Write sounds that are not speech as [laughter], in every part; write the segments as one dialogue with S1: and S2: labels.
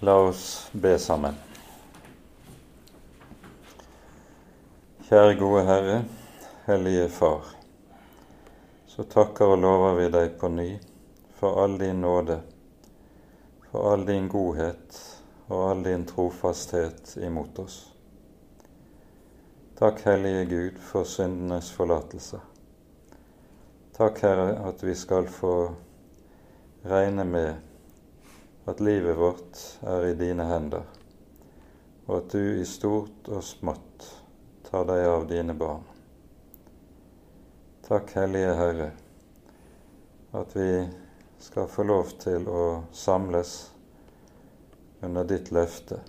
S1: La oss be sammen. Kjære gode Herre, Hellige Far. Så takker og lover vi deg på ny for all din nåde, for all din godhet og all din trofasthet imot oss. Takk, Hellige Gud, for syndenes forlatelse. Takk, Herre, at vi skal få regne med at livet vårt er i dine hender, og at du i stort og smått tar deg av dine barn. Takk, Hellige Herre, at vi skal få lov til å samles under ditt løfte,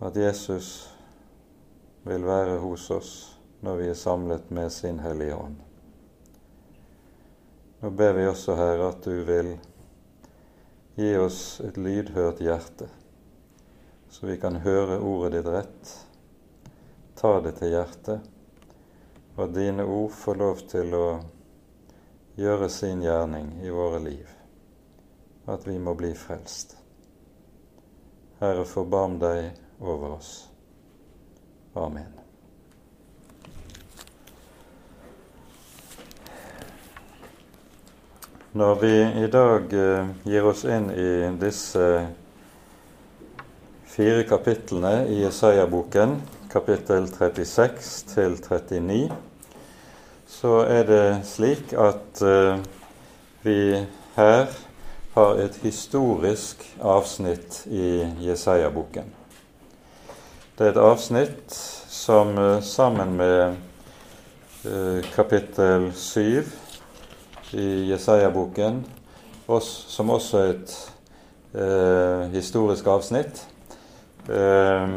S1: at Jesus vil være hos oss når vi er samlet med sin Hellige Ånd. Nå ber vi også, Herre, at du vil Gi oss et lydhørt hjerte, så vi kan høre ordet ditt rett, ta det til hjertet, og at dine ord får lov til å gjøre sin gjerning i våre liv, at vi må bli frelst. Herre, forbarm deg over oss. Amen. Når vi i dag eh, gir oss inn i disse fire kapitlene i Jesaja-boken, kapittel 36 til 39, så er det slik at eh, vi her har et historisk avsnitt i Jesaja-boken. Det er et avsnitt som eh, sammen med kapittel 7 i Jesaja-boken, som også er et eh, historisk avsnitt, eh,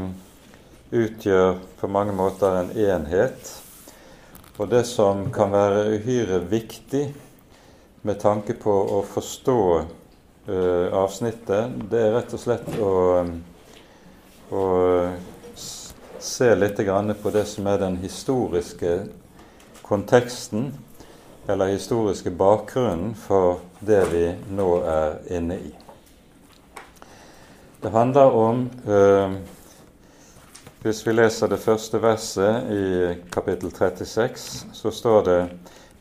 S1: utgjør på mange måter en enhet. Og det som kan være uhyre viktig med tanke på å forstå eh, avsnittet, det er rett og slett å, å se litt på det som er den historiske konteksten eller historiske bakgrunnen for det vi nå er inne i. Det handler om eh, Hvis vi leser det første verset i kapittel 36, så står det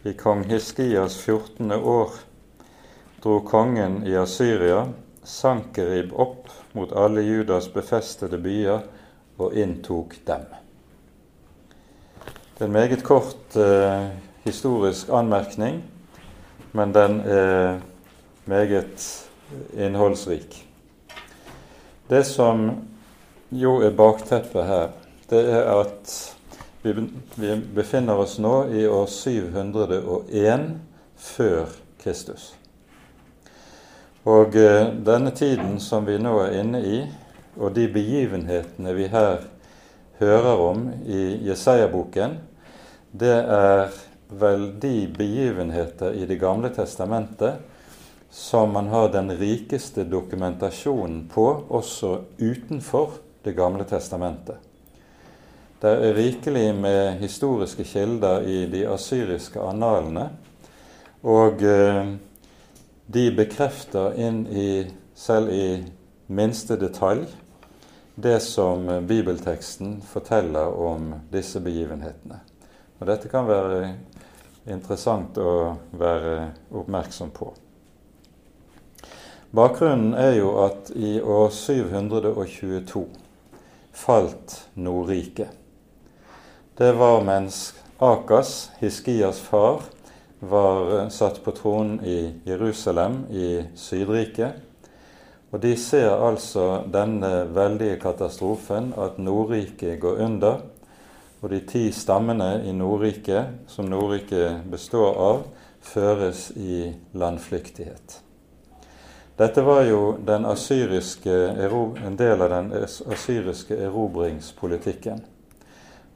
S1: i kong Hiskias 14. år dro kongen i Asyria Sankerib opp mot alle Judas befestede byer og inntok dem. Det er en meget kort eh, historisk anmerkning, men den er meget innholdsrik. Det som jo er bakteppet her, det er at vi befinner oss nå i år 701 før Kristus. Og eh, denne tiden som vi nå er inne i, og de begivenhetene vi her hører om i Jesaja-boken, det er vel de begivenheter i Det gamle testamentet som man har den rikeste dokumentasjonen på også utenfor Det gamle testamentet. Det er rikelig med historiske kilder i de asyriske analene, og eh, de bekrefter inn i, selv i minste detalj det som bibelteksten forteller om disse begivenhetene. Og Dette kan være interessant å være oppmerksom på. Bakgrunnen er jo at i år 722 falt Nordriket. Det var mens Akas, Hiskias far, var satt på tronen i Jerusalem i Sydriket. Og de ser altså denne veldige katastrofen, at Nordriket går under og de ti stammene i Nordriket, som Nordriket består av, føres i landflyktighet. Dette var jo en del av den asyriske erobringspolitikken.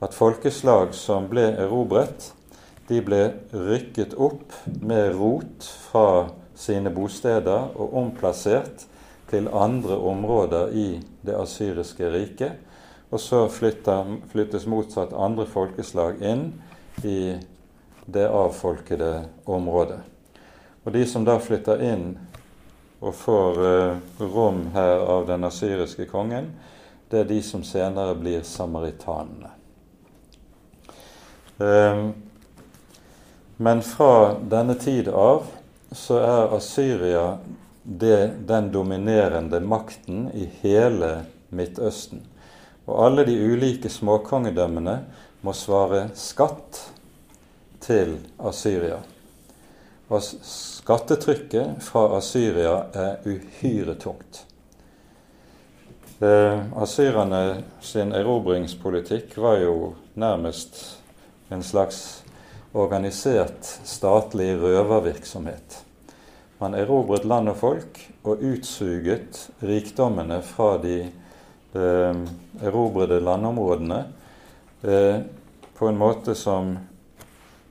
S1: At folkeslag som ble erobret, de ble rykket opp med rot fra sine bosteder og omplassert til andre områder i det asyriske riket og så flytter, flyttes motsatt andre folkeslag inn i det avfolkede området. Og de som da flytter inn og får eh, rom her av den asyriske kongen, det er de som senere blir samaritanene. Eh, men fra denne tid av så er Asyria det, den dominerende makten i hele Midtøsten. Og alle de ulike småkongedømmene må svare skatt til Asyria. Og skattetrykket fra Asyria er uhyre tungt. Eh, Asyrerne sin erobringspolitikk var jo nærmest en slags organisert statlig røvervirksomhet. Man erobret land og folk og utsuget rikdommene fra de erobrede landområdene eh, på en måte som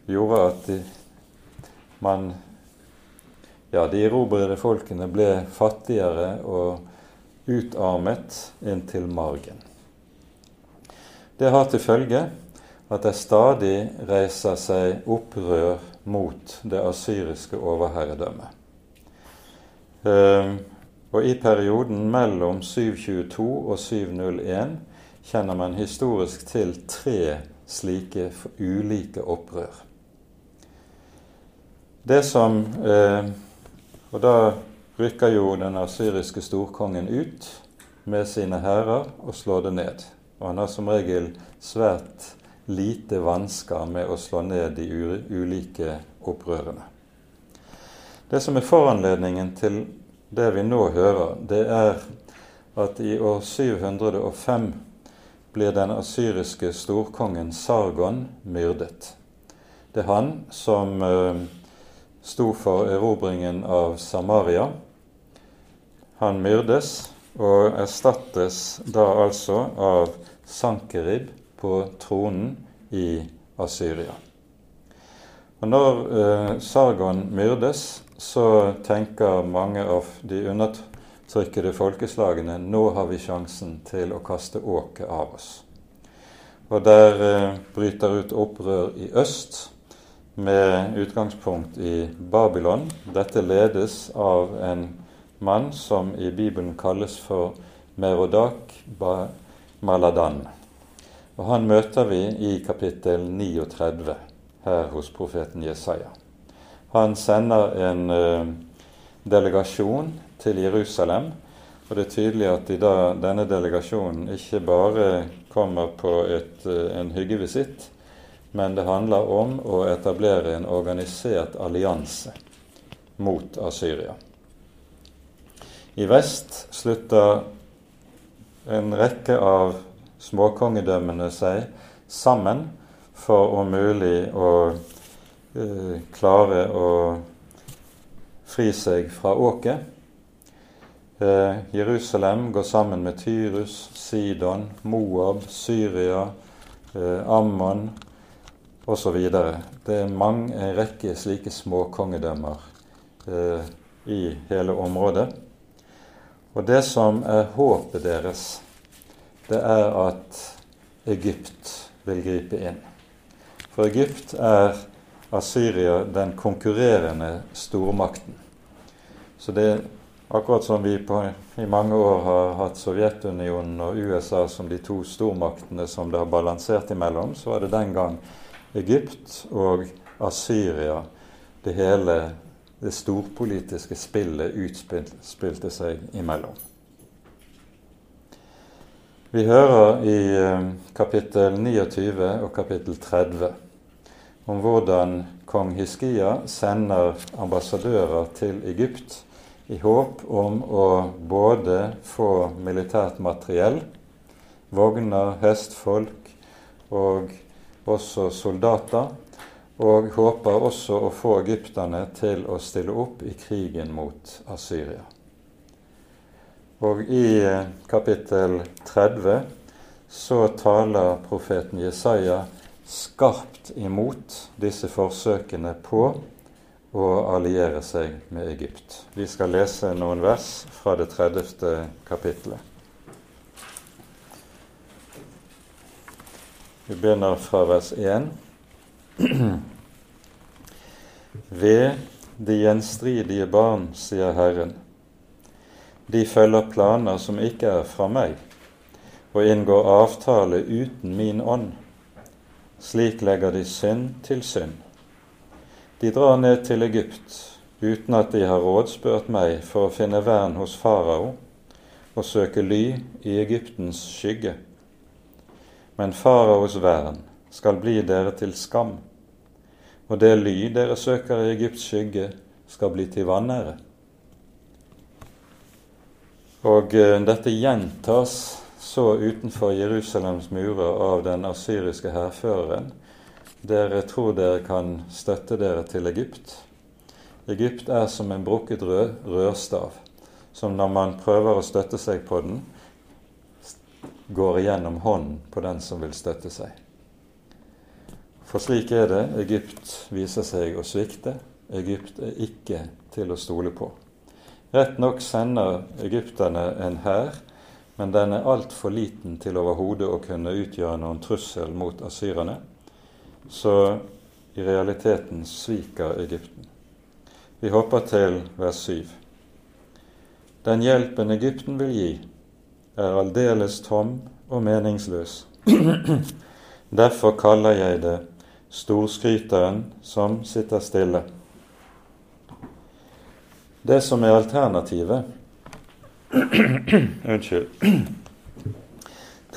S1: gjorde at de, man Ja, de erobrede folkene ble fattigere og utarmet inntil margen. Det har til følge at det stadig reiser seg opprør mot det asyriske overherredømmet. Og i perioden mellom 722 og 701 kjenner man historisk til tre slike ulike opprør. Det som eh, Og da rykker jo den asyriske storkongen ut med sine hærer og slår det ned. Og han har som regel svært lite vansker med å slå ned de ulike opprørene. Det som er foranledningen til det vi nå hører, det er at i år 705 blir den asyriske storkongen Sargon myrdet. Det er han som eh, sto for erobringen av Samaria. Han myrdes og erstattes da altså av Sankerib på tronen i Asyria. Og Når eh, Sargon myrdes, så tenker mange av de undertrykkede folkeslagene nå har vi sjansen til å kaste åket av oss. Og der eh, bryter ut opprør i øst med utgangspunkt i Babylon. Dette ledes av en mann som i Bibelen kalles for Merodak Maladan. Og Han møter vi i kapittel 39 her hos profeten Jesaja. Han sender en uh, delegasjon til Jerusalem. Og det er tydelig at da, denne delegasjonen ikke bare kommer på et, uh, en hyggevisitt, men det handler om å etablere en organisert allianse mot Asyria. I vest slutter en rekke av småkongedømmene seg sammen for om mulig å eh, klare å fri seg fra åket. Eh, Jerusalem går sammen med Tyrus, Sidon, Moab, Syria, eh, Ammon osv. Det er mange, en rekke slike småkongedømmer eh, i hele området. Og det som er håpet deres, det er at Egypt vil gripe inn. For Egypt er Asyria den konkurrerende stormakten. Så det er akkurat som vi på, i mange år har hatt Sovjetunionen og USA som de to stormaktene som det har balansert imellom, så var det den gang Egypt og Assyria det hele det storpolitiske spillet utspilte seg imellom. Vi hører i eh, kapittel 29 og kapittel 30 om hvordan kong Hiskia sender ambassadører til Egypt i håp om å både få militært materiell, vogner, hestfolk og også soldater, og håper også å få egypterne til å stille opp i krigen mot Asyria. Og i eh, kapittel 30 så taler profeten Jesaja skarpt imot disse forsøkene på å alliere seg med Egypt. Vi skal lese noen vers fra det 30. kapittelet. Vi begynner fra vers 1. [clears throat] Ved de gjenstridige barn, sier Herren, de følger planer som ikke er fra meg, og inngår avtale uten min ånd. Slik legger de synd til synd. De drar ned til Egypt uten at de har rådspurt meg for å finne vern hos farao og søke ly i Egyptens skygge. Men faraos vern skal bli dere til skam, og det ly dere søker i Egypts skygge, skal bli til vanære. Og eh, dette gjentas så utenfor Jerusalems murer av den asyriske hærføreren. Dere tror dere kan støtte dere til Egypt. Egypt er som en brukket rød rørstav, som når man prøver å støtte seg på den, går igjennom hånden på den som vil støtte seg. For slik er det. Egypt viser seg å svikte. Egypt er ikke til å stole på. Rett nok sender egypterne en hær, men den er altfor liten til overhodet å kunne utgjøre noen trussel mot asyrerne. Så i realiteten sviker Egypten. Vi hopper til vers 7. Den hjelpen Egypten vil gi, er aldeles tom og meningsløs. [clears throat] Derfor kaller jeg det storskryteren som sitter stille. Det som er alternativet Unnskyld.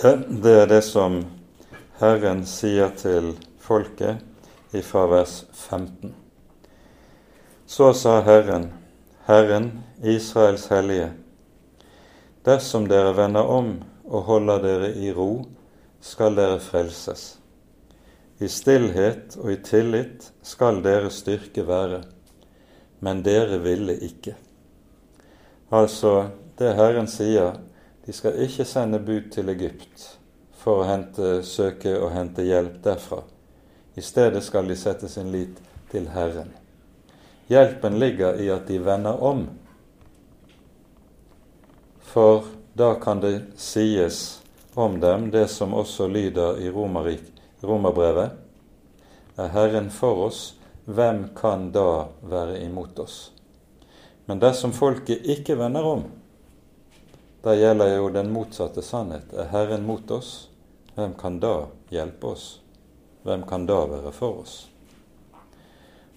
S1: Det, det, er det som Herren sier til folket fra vers 15. Så sa Herren, Herren Israels hellige, dersom dere vender om og holder dere i ro, skal dere frelses. I stillhet og i tillit skal deres styrke være men dere ville ikke. Altså, det Herren sier, de skal ikke sende bud til Egypt for å hente, søke og hente hjelp derfra. I stedet skal de sette sin lit til Herren. Hjelpen ligger i at de vender om. For da kan det sies om dem det som også lyder i Romerbrevet. Er Herren for oss, hvem kan da være imot oss? Men dersom folket ikke vender om, da gjelder jo den motsatte sannhet. Er Herren mot oss, hvem kan da hjelpe oss? Hvem kan da være for oss?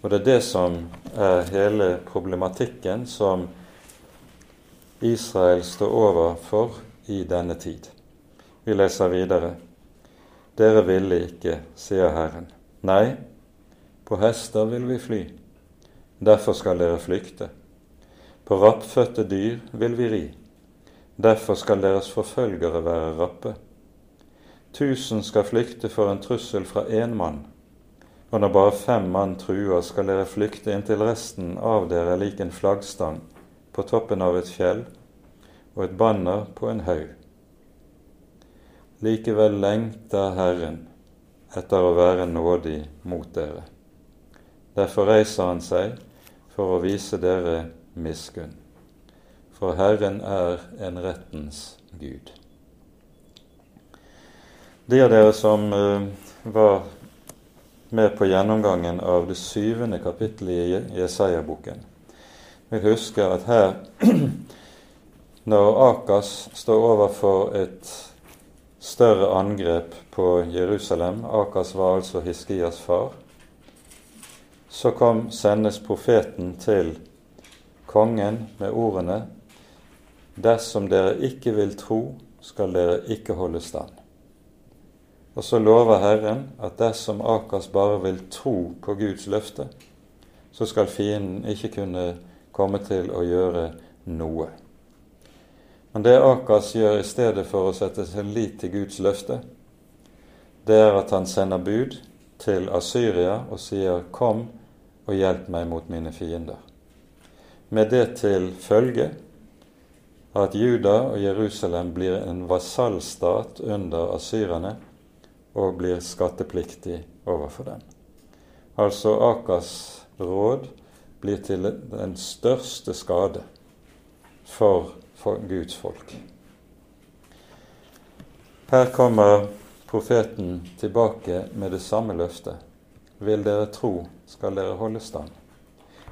S1: Og det er det som er hele problematikken som Israel står overfor i denne tid. Vi leser videre. Dere ville ikke, sier Herren. Nei, på hester vil vi fly, derfor skal dere flykte. På rappfødte dyr vil vi ri, derfor skal deres forfølgere være rappe. Tusen skal flykte for en trussel fra én mann, og når bare fem mann truer, skal dere flykte inntil resten av dere er lik en flaggstang på toppen av et fjell og et banner på en haug. Likevel lengter Herren etter å være nådig mot dere. Derfor reiser han seg for å vise dere miskunn. For Herren er en rettens Gud. De av dere som uh, var med på gjennomgangen av det syvende kapittelet i Jesaja-boken, vil huske at her, [clears throat] når Akas står overfor et større angrep på Jerusalem Akas var altså Hiskias far så kom, sendes profeten til kongen med ordene Dersom dere ikke vil tro, skal dere ikke holde stand. Og så lover Herren at dersom Akas bare vil tro på Guds løfte, så skal fienden ikke kunne komme til å gjøre noe. Men det Akas gjør i stedet for å sette sin lit til Guds løfte, det er at han sender bud til Asyria og sier 'Kom, og hjelp meg mot mine fiender. Med det til følge at Juda og Jerusalem blir en vasallstat under asyrerne og blir skattepliktig overfor dem. Altså Akas råd blir til den største skade for, for Guds folk. Her kommer profeten tilbake med det samme løftet. Vil dere tro, skal dere holde stand.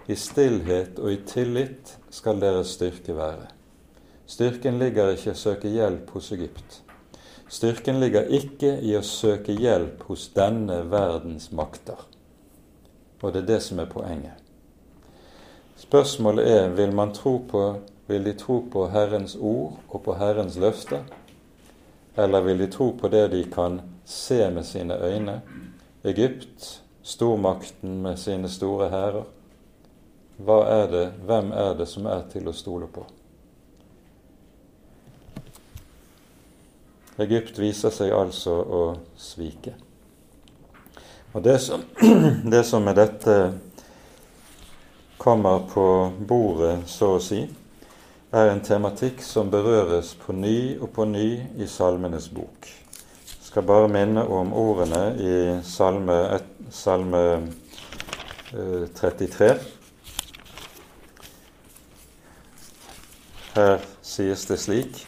S1: I stillhet og i tillit skal deres styrke være. Styrken ligger ikke i å søke hjelp hos Egypt. Styrken ligger ikke i å søke hjelp hos denne verdens makter. Og det er det som er poenget. Spørsmålet er vil man tro på vil de tro på Herrens ord og på Herrens løfter, eller vil de tro på det de kan se med sine øyne? Egypt, stormakten med sine store hærer. Hva er det, hvem er det som er til å stole på? Egypt viser seg altså å svike. Og Det som, [clears throat] det som med dette kommer på bordet, så å si, er en tematikk som berøres på ny og på ny i Salmenes bok. Jeg skal bare minne om ordene i Salme, salme 33. Eh, Her sies det slik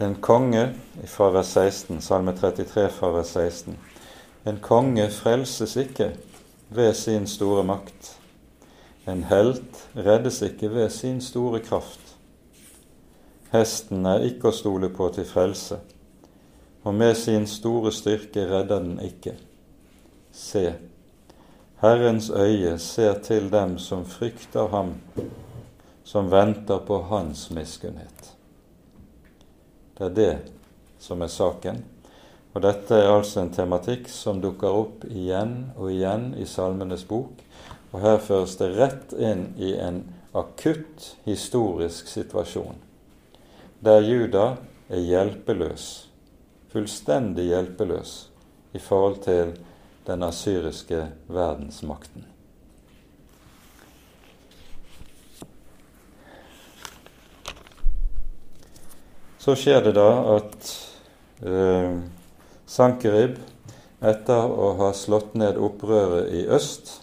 S1: en konge fra vers 16, Salme 33 fra vers 16. En konge frelses ikke ved sin store makt. En helt reddes ikke ved sin store kraft. Hesten er ikke å stole på til frelse, og med sin store styrke redder den ikke. Se, Herrens øye ser til dem som frykter ham, som venter på hans miskunnhet. Det er det som er saken. Og dette er altså en tematikk som dukker opp igjen og igjen i Salmenes bok. Og her føres det rett inn i en akutt historisk situasjon, der Juda er hjelpeløs, fullstendig hjelpeløs, i forhold til den asyriske verdensmakten. Så skjer det da at eh, Sankerib, etter å ha slått ned opprøret i øst,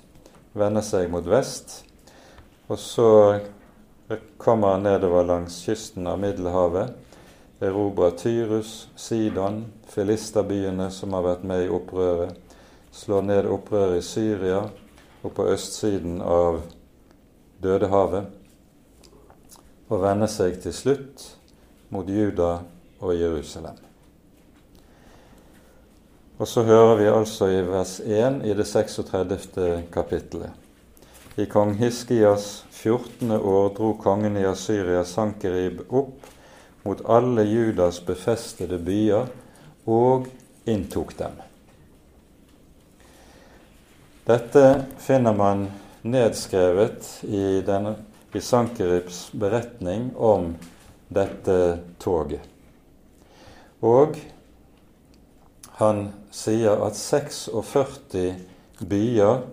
S1: vender seg mot vest. Og så kommer han nedover langs kysten av Middelhavet, erobrer Tyrus, Sidon, filisterbyene som har vært med i opprøret, slår ned opprøret i Syria og på østsiden av Dødehavet, og vender seg til slutt mot Juda og Jerusalem. Og så hører vi altså i vers 1 i det 36. kapittelet. I kong Hiskias 14. år dro kongen i Asyria Sankerib opp mot alle Judas befestede byer og inntok dem. Dette finner man nedskrevet i, denne, i Sankeribs beretning om dette toget. Og han sier at 46 byer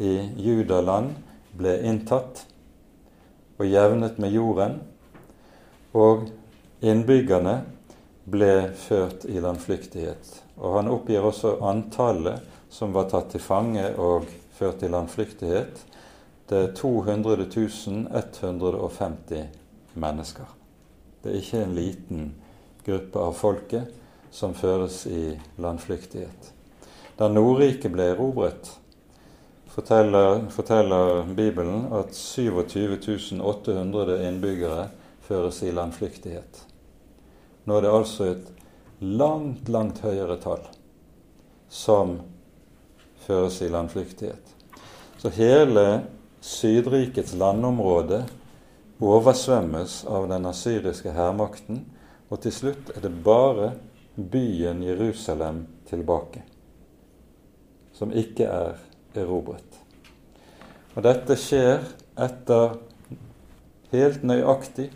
S1: i Judaland ble inntatt og jevnet med jorden, og innbyggerne ble ført i landflyktighet. Og han oppgir også antallet som var tatt til fange og ført i landflyktighet. Det er 200 150 mennesker. Det er ikke en liten gruppe av folket som føres i landflyktighet. Da Nordriket ble erobret, forteller, forteller, Bibelen at 27 800 innbyggere føres i landflyktighet. Nå er det altså et langt, langt høyere tall som føres i landflyktighet. Så hele Sydrikets landområde oversvømmes av den asyriske hærmakten, og til slutt er det bare byen Jerusalem tilbake, som ikke er erobret. Og dette skjer etter helt nøyaktig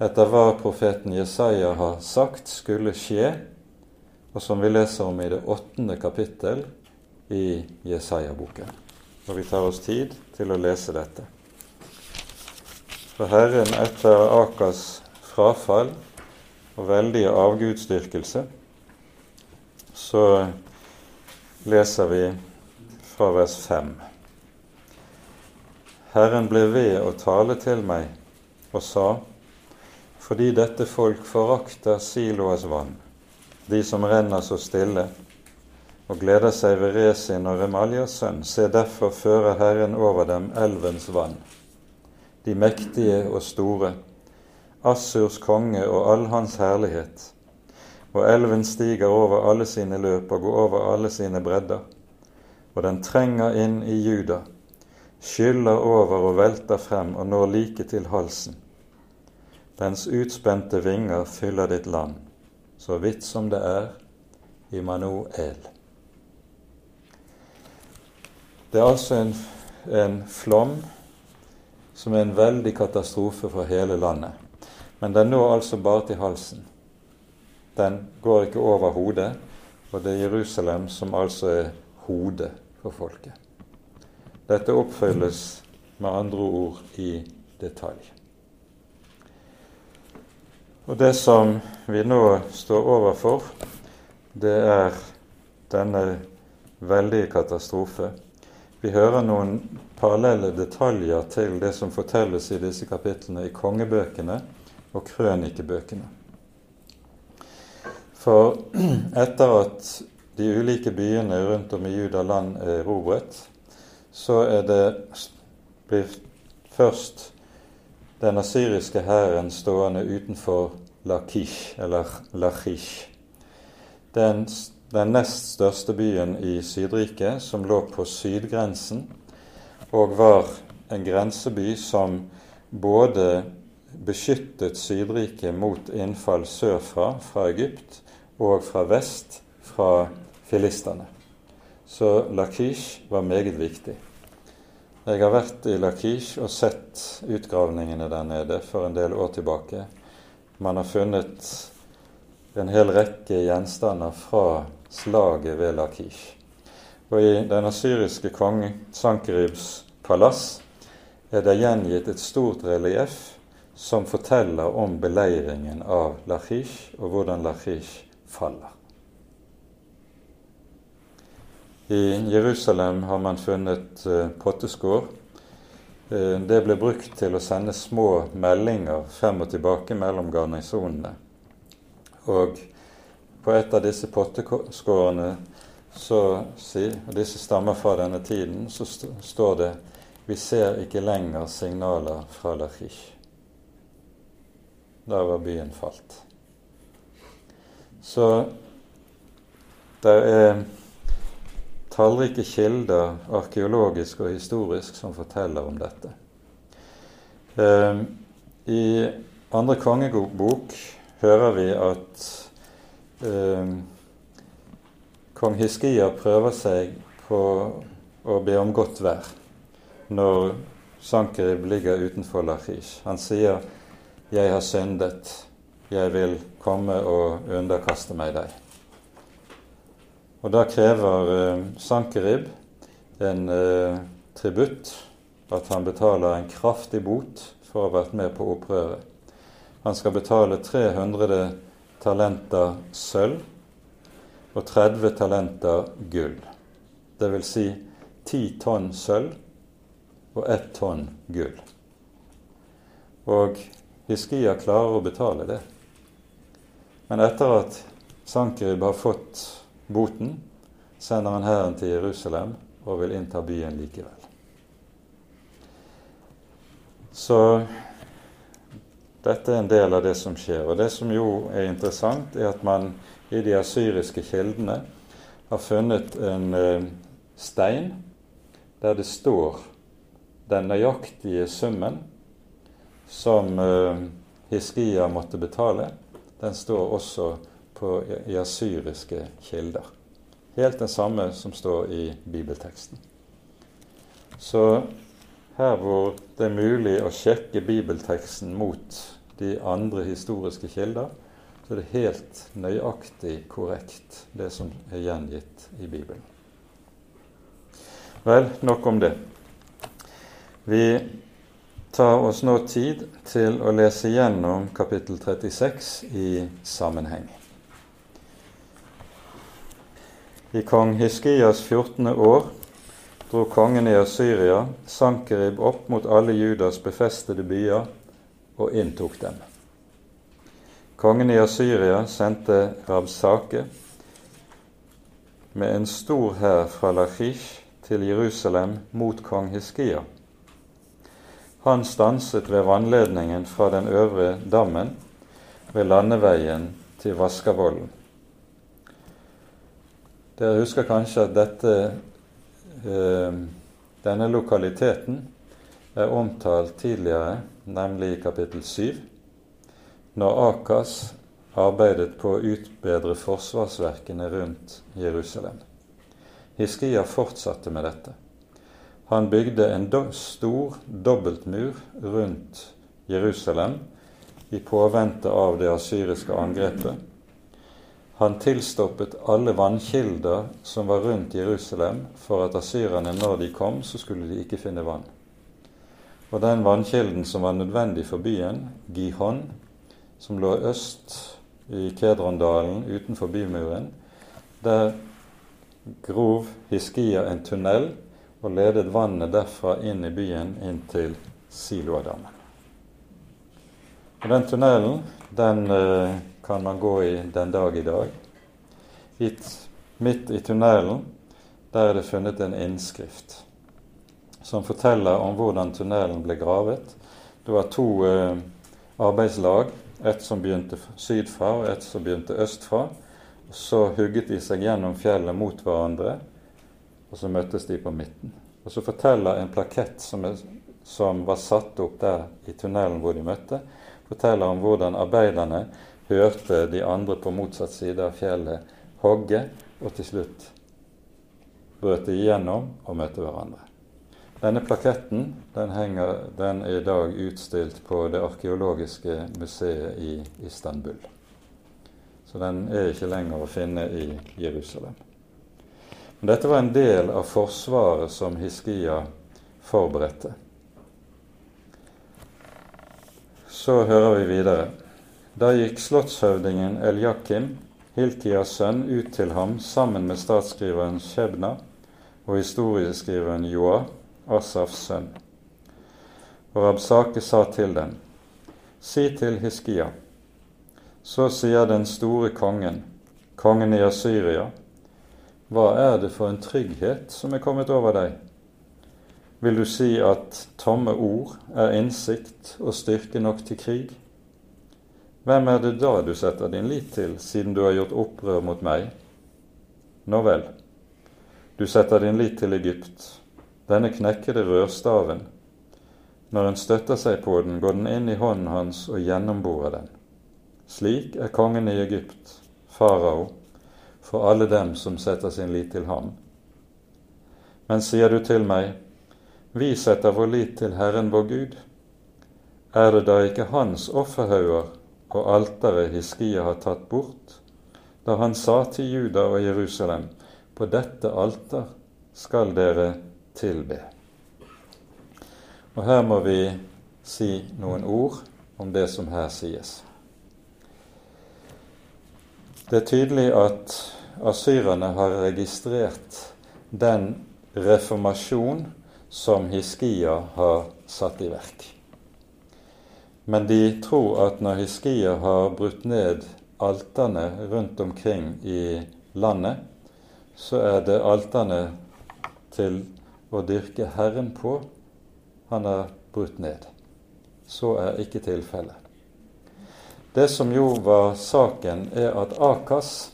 S1: etter hva profeten Jesaja har sagt skulle skje, og som vi leser om i det åttende kapittel i Jesaja-boken. Og vi tar oss tid til å lese dette. For Herren etter Akas frafall og veldige avgudsdyrkelse, så leser vi fra vers 5. Herren ble ved å tale til meg og sa:" Fordi dette folk forakter Siloas vann, de som renner så stille, og gleder seg ved Resin og Remaljas sønn, se derfor fører Herren over dem elvens vann de mektige og store, Assurs konge og all hans herlighet. Og elven stiger over alle sine løp og går over alle sine bredder. Og den trenger inn i Juda, skyller over og velter frem og når like til halsen. Dens utspente vinger fyller ditt land, så vidt som det er Immanuel. Det er altså en, en flom som er en veldig katastrofe for hele landet. Men den når altså bare til halsen. Den går ikke over hodet, og det er Jerusalem som altså er hodet for folket. Dette oppfylles med andre ord i detalj. Og det som vi nå står overfor, det er denne veldige katastrofe. Vi hører noen parallelle detaljer til det som fortelles i disse kapitlene i kongebøkene og krønikebøkene. For etter at de ulike byene rundt om i Judaland er erobret, så er det først den asyriske hæren stående utenfor Lakish, eller Lachish. Den, den nest største byen i Sydriket, som lå på sydgrensen, og var en grenseby som både beskyttet Sydriket mot innfall sørfra, fra Egypt, og fra vest, fra filistene. Så Lakish var meget viktig. Jeg har vært i Lakish og sett utgravningene der nede for en del år tilbake. Man har funnet en hel rekke gjenstander fra slaget ved Lakish. Og i den asyriske kongen Sankeribs palass er det gjengitt et stort relieff som forteller om beleiringen av Lachish og hvordan Lachish faller. I Jerusalem har man funnet uh, potteskår. Uh, det ble brukt til å sende små meldinger frem og tilbake mellom garnisonene. Og på et av disse potteskårene, og disse stammer fra denne tiden, så st står det vi ser ikke lenger signaler fra Lachish. Der var byen falt. Så det er tallrike kilder, arkeologisk og historisk, som forteller om dette. Eh, I andre kongebok hører vi at eh, kong Hiskia prøver seg på å be om godt vær når Sankerib ligger utenfor Lachish. Han sier 'Jeg har syndet. Jeg vil komme og underkaste meg deg'. Og da krever eh, Sankerib en eh, tributt, at han betaler en kraftig bot for å ha vært med på opprøret. Han skal betale 300 talenter sølv og 30 talenter gull. Det vil si 10 tonn sølv og 1 tonn gull. Og Hiskia klarer å betale det. Men etter at Sankerib har fått boten, sender han hæren til Jerusalem og vil innta byen likevel. Så dette er en del av det som skjer. Og det som jo er interessant, er at man i de asyriske kildene har funnet en eh, stein der det står den nøyaktige summen som eh, Hiskia måtte betale. Den står også på, i asyriske kilder. Helt den samme som står i bibelteksten. Så her hvor det er mulig å sjekke bibelteksten mot de andre historiske kilder, så er det helt nøyaktig korrekt, det som er gjengitt i Bibelen. Vel, nok om det. Vi tar oss nå tid til å lese gjennom kapittel 36 i sammenheng. I kong Hiskias 14. år dro kongen i Asyria Sankerib opp mot alle Judas befestede byer og inntok dem. Kongen i Asyria sendte Rabsake med en stor hær fra Lachish til Jerusalem mot kong Hiskia. Han stanset ved vannledningen fra den øvre dammen ved landeveien til Vaskavollen. Dere husker kanskje at dette, eh, denne lokaliteten er omtalt tidligere, nemlig i kapittel 7, når Akas arbeidet på å utbedre forsvarsverkene rundt Jerusalem. Hiskia fortsatte med dette. Han bygde en do stor dobbeltmur rundt Jerusalem i påvente av det asyriske angrepet. Han tilstoppet alle vannkilder som var rundt Jerusalem, for at asyrerne, når de kom, så skulle de ikke finne vann. Og den vannkilden som var nødvendig for byen, Gihon, som lå øst i Kedrondalen utenfor bymuren, der grov Hiskia en tunnel og ledet vannet derfra inn i byen, inn til Siloadammen. Og Den tunnelen den eh, kan man gå i den dag i dag. Midt i tunnelen der er det funnet en innskrift som forteller om hvordan tunnelen ble gravet. Det var to eh, arbeidslag, et som begynte sydfra og et som begynte østfra. Så hugget de seg gjennom fjellet mot hverandre og så møttes de på midten. Og så forteller en plakett som, er, som var satt opp der i tunnelen hvor de møtte, forteller om hvordan arbeiderne hørte de andre på motsatt side av fjellet hogge, og til slutt brøt de igjennom og møtte hverandre. Denne plaketten den, henger, den er i dag utstilt på det arkeologiske museet i Istanbul. Så den er ikke lenger å finne i Jerusalem. Men dette var en del av forsvaret som Hiskia forberedte. Så hører vi videre. Da gikk slottshøvdingen Eljakim, Hilkias sønn, ut til ham sammen med statsskriveren Shebna og historieskriveren Joa, Asafs sønn. Og Rabsake sa til dem, Si til Hiskia, så sier den store kongen, kongen i Asyria, hva er det for en trygghet som er kommet over deg? Vil du si at tomme ord er innsikt og styrke nok til krig? Hvem er det da du setter din lit til, siden du har gjort opprør mot meg? Nå vel, du setter din lit til Egypt, denne knekkede rørstaven. Når en støtter seg på den, går den inn i hånden hans og gjennomborer den. Slik er kongen i Egypt, farao, for alle dem som setter sin lit til ham. Men sier du til meg, vi setter vår lit til Herren vår Gud, er det da ikke hans offerhauger og alteret Hiskia har tatt bort, da han sa til Juda og Jerusalem, på dette alter skal dere tilbe. Og her må vi si noen ord om det som her sies. Det er tydelig at asyrerne har registrert den reformasjon som Hiskia har satt i verk. Men de tror at når Hiskia har brutt ned alterne rundt omkring i landet, så er det alterne til å dyrke Herren på han er brutt ned. Så er ikke tilfellet. Det som jo var saken, er at Akas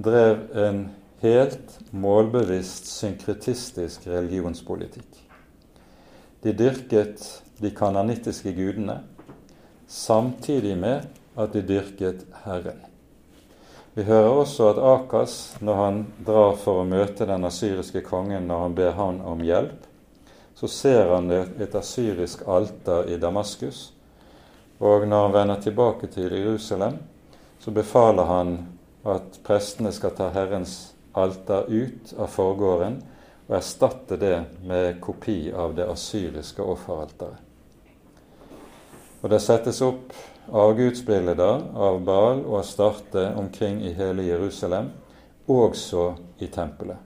S1: drev en helt målbevisst synkretistisk religionspolitikk. De dyrket de kananittiske gudene samtidig med at de dyrket Herren. Vi hører også at Akas, når han drar for å møte den asyriske kongen når han ber han om hjelp, så ser han et asyrisk alter i Damaskus og når han vender tilbake til Jerusalem, så befaler han at prestene skal ta Herrens alter ut av forgården og erstatte det med kopi av det asyriske offeralteret. Og det settes opp avgudsbilder av Baal og Astarte omkring i hele Jerusalem, også i tempelet.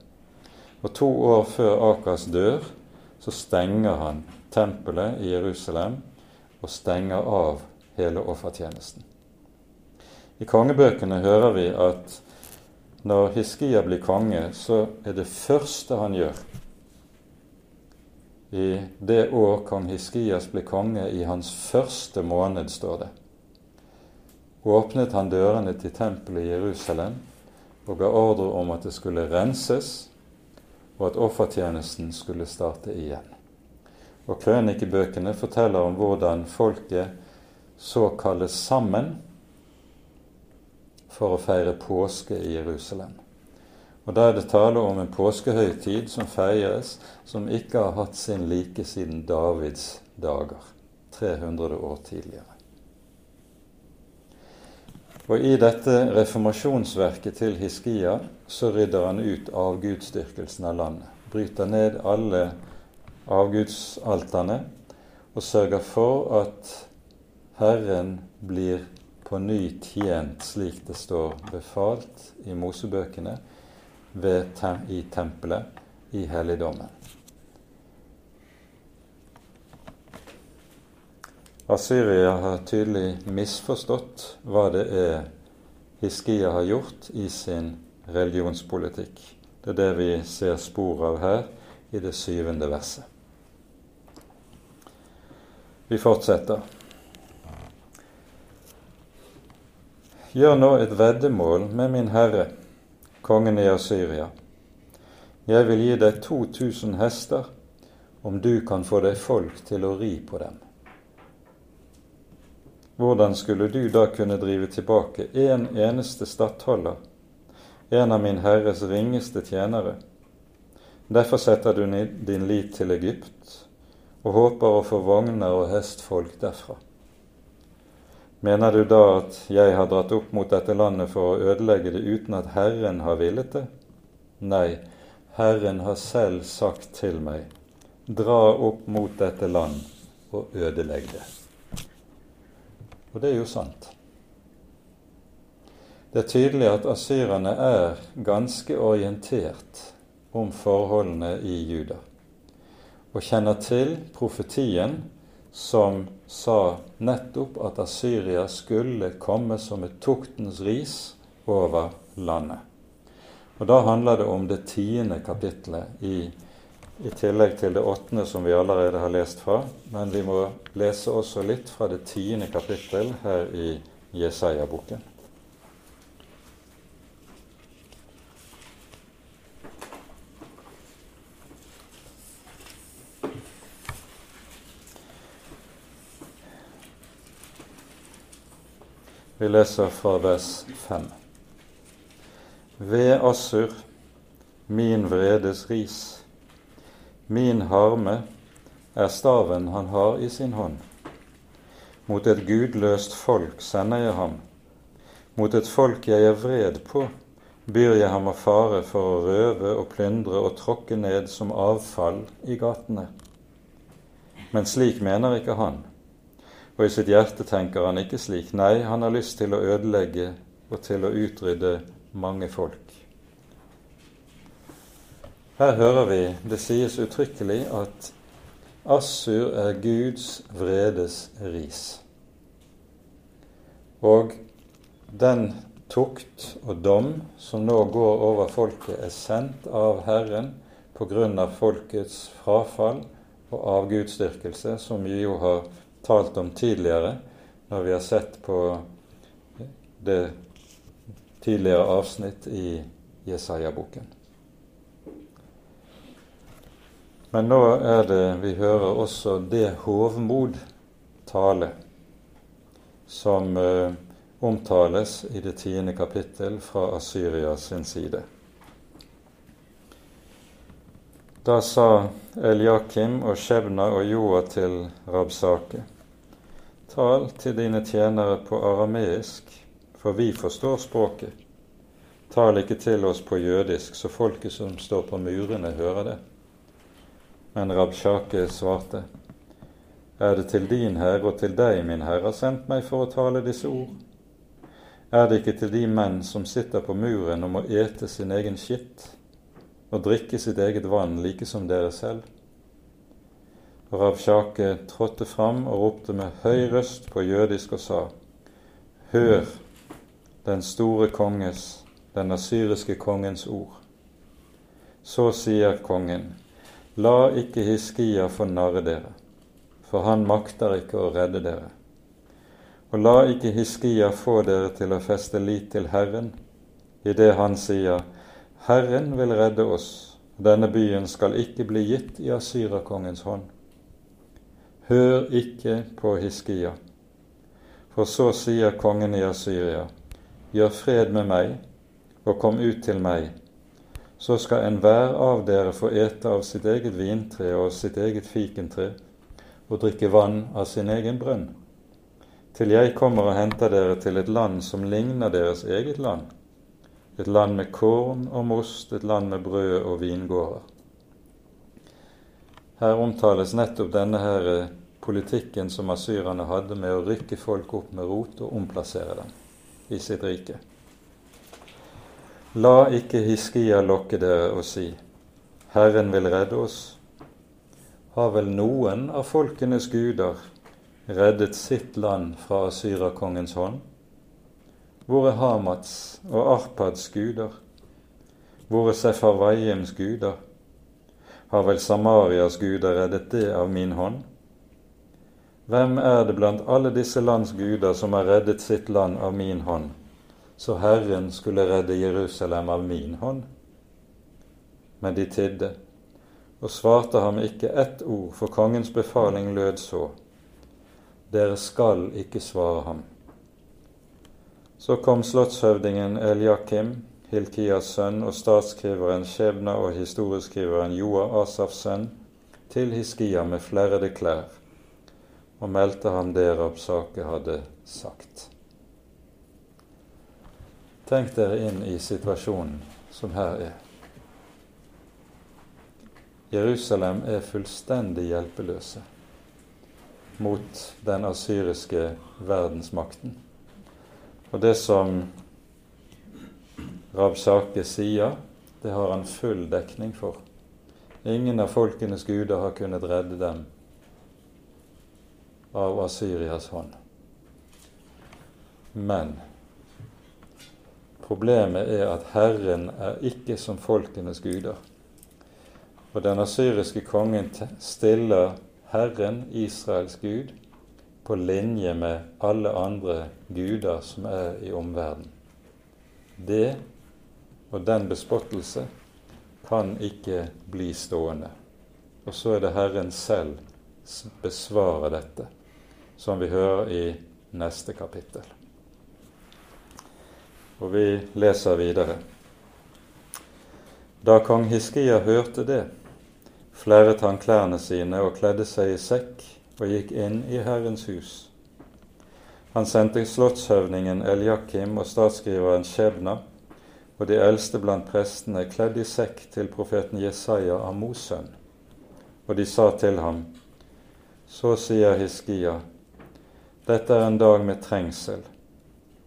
S1: Og to år før Akas dør, så stenger han tempelet i Jerusalem og stenger av hele offertjenesten. I kongebøkene hører vi at når Hiskia blir konge, så er det første han gjør, i det år kong Hiskias ble konge, i hans første måned, står det, åpnet han dørene til tempelet i Jerusalem og ga ordre om at det skulle renses, og at offertjenesten skulle starte igjen. Og Krønikebøkene forteller om hvordan folket så kalles sammen for å feire påske i Jerusalem. Og Da er det tale om en påskehøytid som feires, som ikke har hatt sin like siden Davids dager, 300 år tidligere. Og I dette reformasjonsverket til Hiskia så rydder han ut avgudsdyrkelsen av landet. Bryter ned alle avgudsalterne og sørger for at Herren blir på ny tjent slik det står befalt i Mosebøkene, i tempelet, i helligdommen. Assyria har tydelig misforstått hva det er Hiskia har gjort i sin religionspolitikk. Det er det vi ser spor av her i det syvende verset. Vi fortsetter. Gjør nå et veddemål med min Herre kongen i Assyria. Jeg vil gi deg 2000 hester om du kan få deg folk til å ri på dem. Hvordan skulle du da kunne drive tilbake en eneste stattholder, en av min herres ringeste tjenere? Derfor setter du din lit til Egypt og håper å få vogner og hestfolk derfra. Mener du da at jeg har dratt opp mot dette landet for å ødelegge det uten at Herren har villet det? Nei, Herren har selv sagt til meg, dra opp mot dette land og ødelegg det. Og det er jo sant. Det er tydelig at asyrerne er ganske orientert om forholdene i Juda, og kjenner til profetien som sa nettopp at Assyria skulle komme som et tuktens ris over landet. Og Da handler det om det tiende kapittelet, i, i tillegg til det åttende som vi allerede har lest fra. Men vi må lese også litt fra det tiende kapittel her i Jesaja-boken. Vi leser fra vers 5. Ved Assur, min vredes ris, min harme er staven han har i sin hånd. Mot et gudløst folk sender jeg ham. Mot et folk jeg er vred på, byr jeg ham av fare for å røve og plyndre og tråkke ned som avfall i gatene. Men slik mener ikke han. Og i sitt hjerte tenker han ikke slik. Nei, han har lyst til å ødelegge og til å utrydde mange folk. Her hører vi det sies uttrykkelig at Assur er Guds vredes ris. Og den tukt og dom som nå går over folket, er sendt av Herren av folkets frafall og avgudsdyrkelse, som vi jo har talt om tidligere, når vi har sett på det tidligere avsnitt i Jesaja-boken. Men nå er det vi hører også det hovmod tale som eh, omtales i det tiende kapittel fra Asyria sin side. Da sa Eliakim og Shebna og Joa til Rabsake.: Tal til dine tjenere på arameisk, for vi forstår språket. Tal ikke til oss på jødisk, så folket som står på murene, hører det. Men Rabshake svarte, Er det til din Herre og til deg min Herre har sendt meg for å tale disse ord? Er det ikke til de menn som sitter på muren og må ete sin egen skitt? og drikke sitt eget vann like som dere selv. Og Rabshake trådte fram og ropte med høy røst på jødisk og sa:" Hør den store konges, den asyriske kongens ord. Så sier kongen:" La ikke Hiskia få narre dere, for han makter ikke å redde dere. Og la ikke Hiskia få dere til å feste lit til Herren, idet han sier, Herren vil redde oss, denne byen skal ikke bli gitt i Asyrakongens hånd. Hør ikke på Hiskia, for så sier kongen i Asyria, gjør fred med meg, og kom ut til meg, så skal enhver av dere få ete av sitt eget vintre og sitt eget fikentre, og drikke vann av sin egen brønn, til jeg kommer og henter dere til et land som ligner deres eget land, et land med korn og most, et land med brød og vingårder. Her omtales nettopp denne her politikken som asyrerne hadde med å rykke folk opp med rot og omplassere dem i sitt rike. La ikke Hiskia lokke dere og si, Herren vil redde oss. Har vel noen av folkenes guder reddet sitt land fra Asyrakongens hånd? Hvor er Hamats og Arpads guder? Hvor er Sefarvaims guder? Har vel Samarias guder reddet det av min hånd? Hvem er det blant alle disse lands guder som har reddet sitt land av min hånd? Så Herren skulle redde Jerusalem av min hånd. Men de tidde og svarte ham ikke ett ord, for kongens befaling lød så:" Dere skal ikke svare ham. Så kom slottshøvdingen Eliakim, Hilkias sønn, og statsskriveren Skjebna og historieskriveren Joa, Asafs sønn, til Hiskia med flerrede klær, og meldte ham det Rabsake hadde sagt. Tenk dere inn i situasjonen som her er. Jerusalem er fullstendig hjelpeløse mot den asyriske verdensmakten. Og det som Rabsake sier, det har han full dekning for. Ingen av folkenes guder har kunnet redde dem av Asyrias hånd. Men Problemet er at Herren er ikke som folkenes guder. Og den asyriske kongen stiller Herren, Israels Gud, på linje med alle andre guder som er i omverdenen. Det og den bespottelse kan ikke bli stående. Og så er det Herren selv som besvarer dette, som vi hører i neste kapittel. Og vi leser videre. Da kong Hiskia hørte det, flerret han klærne sine og kledde seg i sekk og gikk inn i Herrens hus. Han sendte slottshøvdingen Eljakim og statsskriveren Skjebna og de eldste blant prestene kledd i sekk til profeten Jesaja Amos sønn. Og de sa til ham, Så sier Hiskia, dette er en dag med trengsel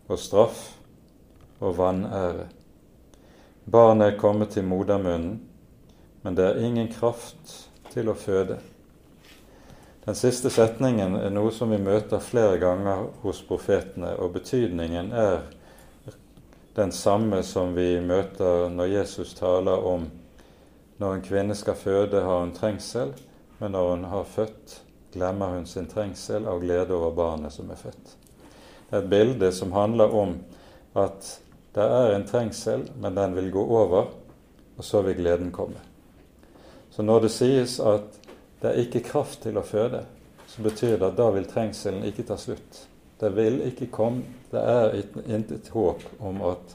S1: og straff og vanære. Barnet er kommet til modermunnen, men det er ingen kraft til å føde. Den siste setningen er noe som vi møter flere ganger hos profetene, og betydningen er den samme som vi møter når Jesus taler om når en kvinne skal føde, har hun trengsel, men når hun har født, glemmer hun sin trengsel av glede over barnet som er født. Det er et bilde som handler om at det er en trengsel, men den vil gå over, og så vil gleden komme. Så når det sies at det er ikke kraft til å føde, så betyr det at da vil trengselen ikke ta slutt. Det vil ikke komme Det er intet håp om at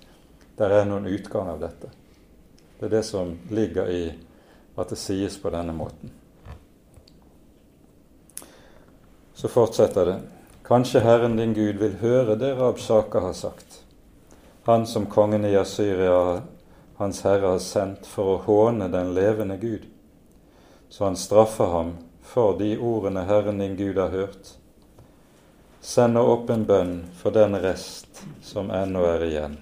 S1: det er noen utgang av dette. Det er det som ligger i at det sies på denne måten. Så fortsetter det. Kanskje Herren din Gud vil høre det Rabsaka har sagt han som kongen i Asyria, hans herre, har sendt for å håne den levende Gud. Så han straffer ham for de ordene Herren din Gud har hørt. Send nå opp en bønn for den rest som ennå er igjen.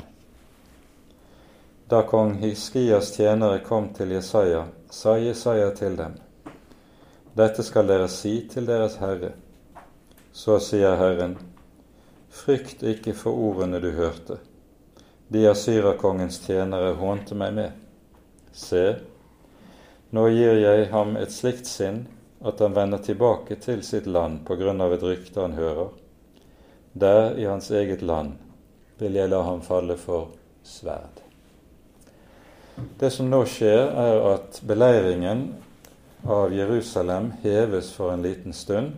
S1: Da kong Hiskias tjenere kom til Jesaja, sa Jesaja til dem, Dette skal dere si til deres herre. Så sier Herren, Frykt ikke for ordene du hørte de asyrakongens tjenere hånte meg med. Se, Nå gir jeg ham et slikt sinn at han vender tilbake til sitt land på grunn av et rykte han hører. Der, i hans eget land, vil jeg la ham falle for sverd. Det som nå skjer, er at beleiringen av Jerusalem heves for en liten stund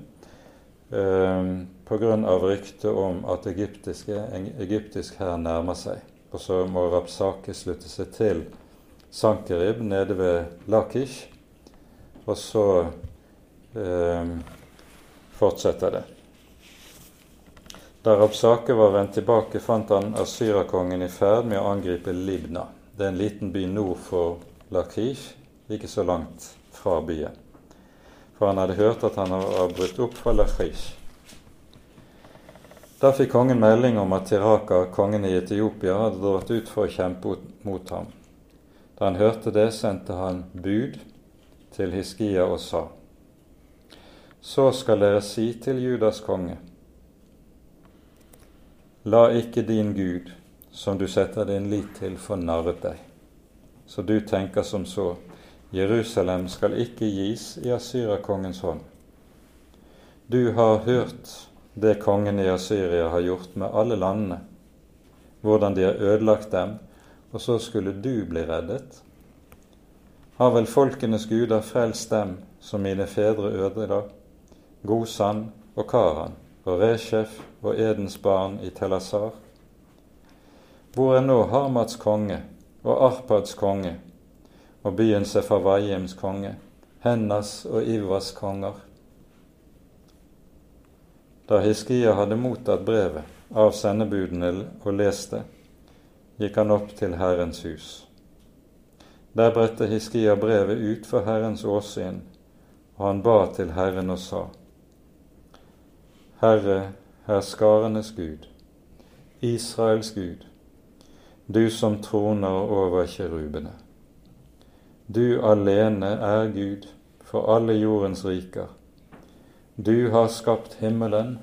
S1: eh, pga. ryktet om at en egyptisk hær nærmer seg. Og så må Rapsake slutte seg til Sankerib nede ved Lakish. Og så eh, fortsetter det. Da Rapsake var vendt tilbake, fant han Asyrakongen i ferd med å angripe Libna. Det er en liten by nord for Lakish, ikke så langt fra byen. For han hadde hørt at han var brutt opp fra Lakish. Da fikk kongen melding om at Tiraka, kongen i Etiopia, hadde dratt ut for å kjempe mot ham. Da han hørte det, sendte han bud til Hiskia og sa:" Så skal dere si til Judas konge:" La ikke din Gud, som du setter din lit til, fornarret deg, så du tenker som så:" Jerusalem skal ikke gis i Asyrakongens hånd. Du har hørt det kongen i Asyria har gjort med alle landene, hvordan de har ødelagt dem, og så skulle du bli reddet? Har vel folkenes guder frelst dem som mine fedre ødela? Gosan og Karan og Reshef og Edens barn i Telasar? Hvor er nå Hamats konge og Arpads konge og byen Sefavajims konge, Hennas og Ivas konger? Da Hiskia hadde mottatt brevet av sendebudene og leste, gikk han opp til Herrens hus. Der bredte Hiskia brevet ut for Herrens åsyn, og han ba til Herren og sa:" Herre, herskarenes Gud, Israels Gud, du som troner over kjerubene. Du alene er Gud for alle jordens riker. Du har skapt himmelen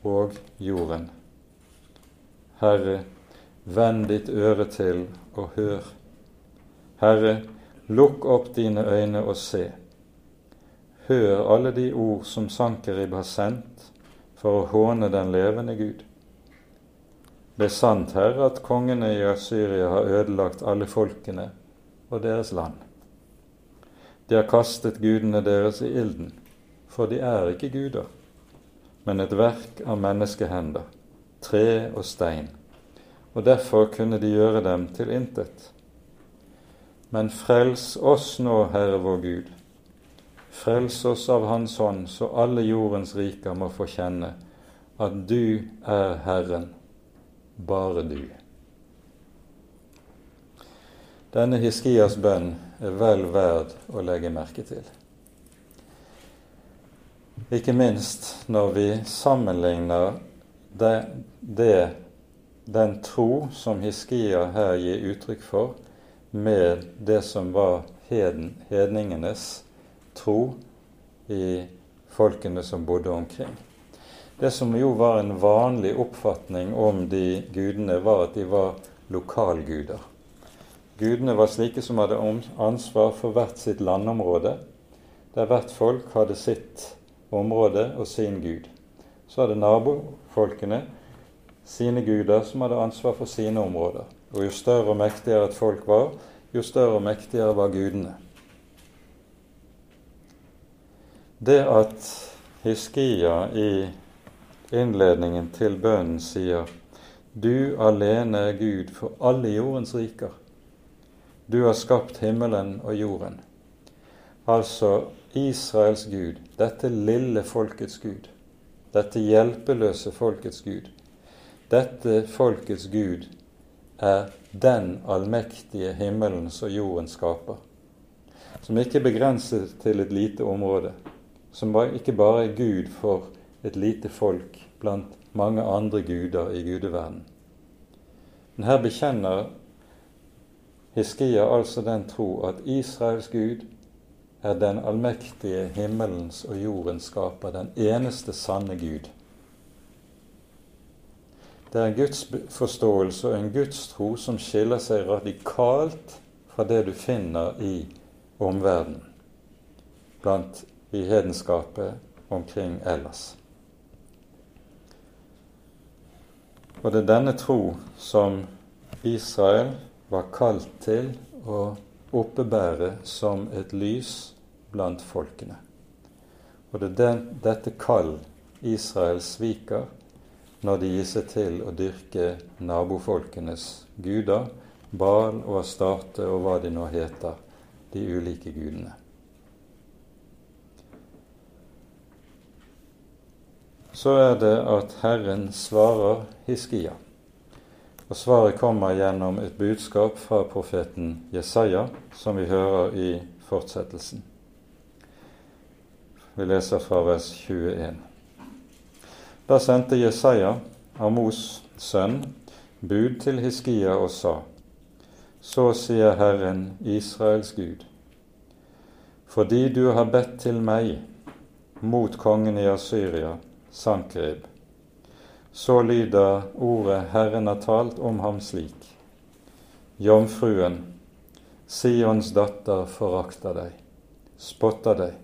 S1: og jorden. Herre, vend ditt øre til og hør. Herre, lukk opp dine øyne og se. Hør alle de ord som Sankerib har sendt for å håne den levende Gud. Det er sant, Herre, at kongene i Assyria har ødelagt alle folkene og deres land. De har kastet gudene deres i ilden, for de er ikke guder, men et verk av menneskehender, tre og stein, og derfor kunne de gjøre dem til intet. Men frels oss nå, Herre vår Gud, Frels oss av Hans hånd, så alle jordens riker må få kjenne at du er Herren, bare du. Denne Hiskias bønn er vel verd å legge merke til. Ikke minst når vi sammenligner det, det, den tro som Hiskia her gir uttrykk for, med det som var heden, hedningenes tro i folkene som bodde omkring. Det som jo var en vanlig oppfatning om de gudene, var at de var lokalguder. Gudene var slike som hadde ansvar for hvert sitt landområde, der hvert folk hadde sitt område og sin gud. Så hadde nabofolkene sine guder som hadde ansvar for sine områder. Og jo større og mektigere et folk var, jo større og mektigere var gudene. Det at Hiskia i innledningen til bønnen sier Du alene er Gud for alle jordens riker. Du har skapt himmelen og jorden. Altså Israels Gud, dette lille folkets Gud, dette hjelpeløse folkets Gud. Dette folkets Gud er den allmektige himmelen som jorden skaper, som ikke er begrenset til et lite område, som ikke bare er Gud for et lite folk blant mange andre guder i gudeverden. Men her bekjenner Hiskia altså den tro at Israels Gud er den allmektige himmelens og jordens skaper, den eneste sanne Gud. Det er en gudsforståelse og en gudstro som skiller seg radikalt fra det du finner i omverdenen, blant i hedenskapet omkring ellers. Og det er denne tro som Israel var kalt til å oppebære som et lys blant folkene. Og det er den, dette kall Israel sviker når de gir seg til å dyrke nabofolkenes guder, Bal og Astarte og hva de nå heter, de ulike gudene. Så er det at Herren svarer Hiskia. Og svaret kommer gjennom et budskap fra profeten Jesaja, som vi hører i fortsettelsen. Vi leser fra vers 21. Da sendte Jesaja, Amos' sønn, bud til Hiskia og sa:" Så sier Herren, Israels Gud, fordi du har bedt til meg mot kongen i Asyria, Sankerib, så lyder ordet Herren har talt om ham slik. Jomfruen, Sions datter, forakter deg, spotter deg.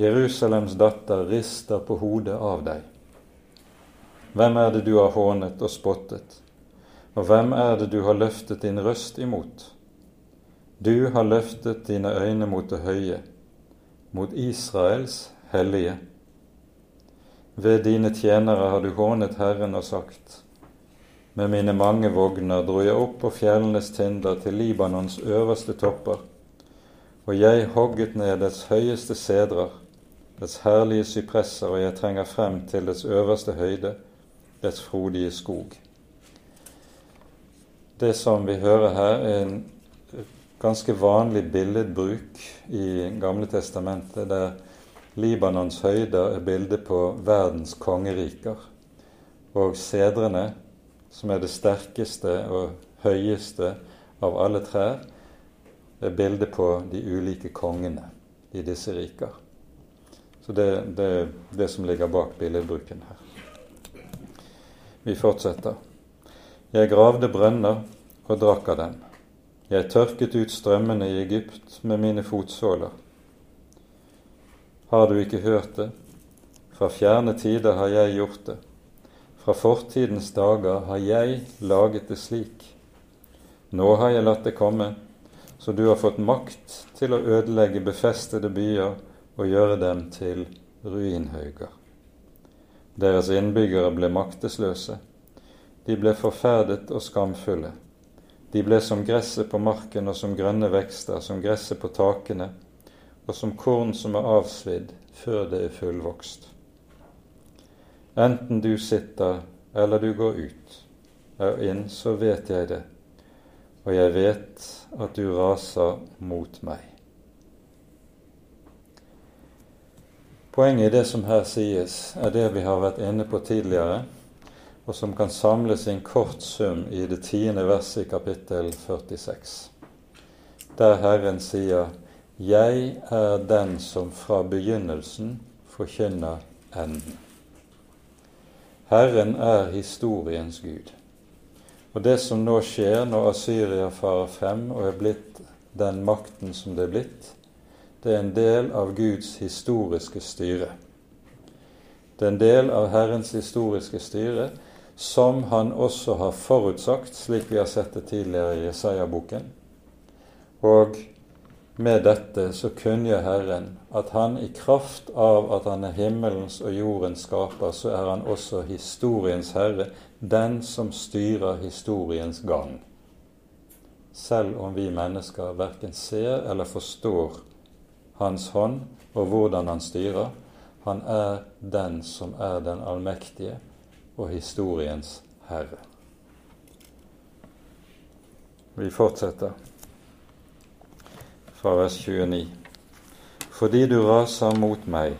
S1: Jerusalems datter rister på hodet av deg. Hvem er det du har hånet og spottet? Og hvem er det du har løftet din røst imot? Du har løftet dine øyne mot det høye, mot Israels hellige. Ved dine tjenere har du hånet Herren og sagt:" Med mine mange vogner dro jeg opp på fjellenes tinder til Libanons øverste topper, og jeg hogget ned dets høyeste sedrer, dets herlige sypresser, og jeg trenger frem til dets øverste høyde, dets frodige skog. Det som vi hører her, er en ganske vanlig billedbruk i Gamle testamentet, der Libanons høyder er bildet på verdens kongeriker, og sedrene, som er det sterkeste og høyeste av alle trær, er bildet på de ulike kongene i disse riker. Så det, det er det som ligger bak billedbruken her. Vi fortsetter. Jeg gravde brønner og drakk av dem. Jeg tørket ut strømmene i Egypt med mine fotsåler. Har du ikke hørt det? Fra fjerne tider har jeg gjort det. Fra fortidens dager har jeg laget det slik. Nå har jeg latt det komme, så du har fått makt til å ødelegge befestede byer og gjøre dem til ruinhauger. Deres innbyggere ble maktesløse. De ble forferdet og skamfulle. De ble som gresset på marken og som grønne vekster, som gresset på takene, og som korn som er avsvidd før det er fullvokst. Enten du sitter eller du går ut og inn, så vet jeg det, og jeg vet at du raser mot meg. Poenget i det som her sies, er det vi har vært inne på tidligere, og som kan samles i en kort sum i det tiende verset i kapittel 46, der Herren sier:" Jeg er den som fra begynnelsen forkynner enden. Herren er historiens Gud. Og det som nå skjer når Asyria farer frem og er blitt den makten som det er blitt, det er en del av Guds historiske styre. Det er en del av Herrens historiske styre som han også har forutsagt, slik vi har sett det tidligere i Jesaja-boken. Og med dette så kunngjør Herren at han i kraft av at han er himmelens og jordens skaper, så er han også historiens herre, den som styrer historiens gang. Selv om vi mennesker verken ser eller forstår Hans hånd og hvordan han styrer, han er den som er den allmektige, og historiens herre. Vi fortsetter fra vers 29. Fordi du raser mot meg,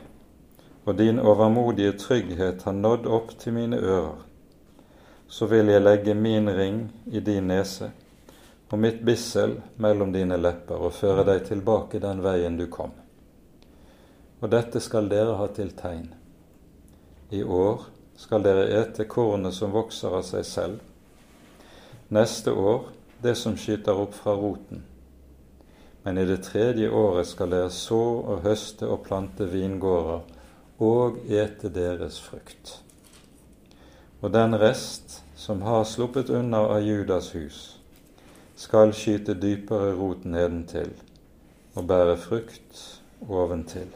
S1: og din overmodige trygghet har nådd opp til mine ører, så vil jeg legge min ring i din nese og mitt bissel mellom dine lepper og føre deg tilbake den veien du kom. Og dette skal dere ha til tegn. I år skal dere ete kornet som vokser av seg selv. Neste år det som skyter opp fra roten. Men i det tredje året skal dere så og høste og plante vingårder og ete deres frukt. Og den rest som har sluppet unna av Judas hus, skal skyte dypere rot nedentil og bære frukt oventil.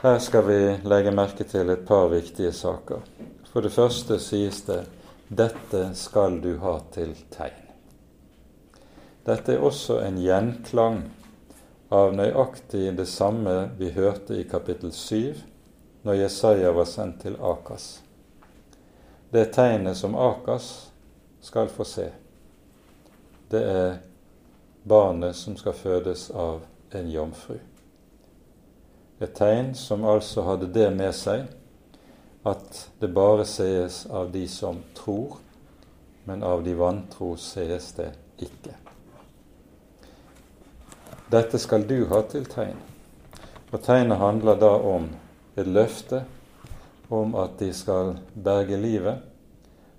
S1: Her skal vi legge merke til et par viktige saker. For det første sies det 'dette skal du ha til tegn'. Dette er også en gjenklang av nøyaktig det samme vi hørte i kapittel 7, når Jesaja var sendt til Akas. Det tegnet som Akas skal få se, det er barnet som skal fødes av en jomfru. Et tegn som altså hadde det med seg at det bare sees av de som tror, men av de vantro sees det ikke. Dette skal du ha til tegn. Og tegnet handler da om et løfte om at de skal berge livet,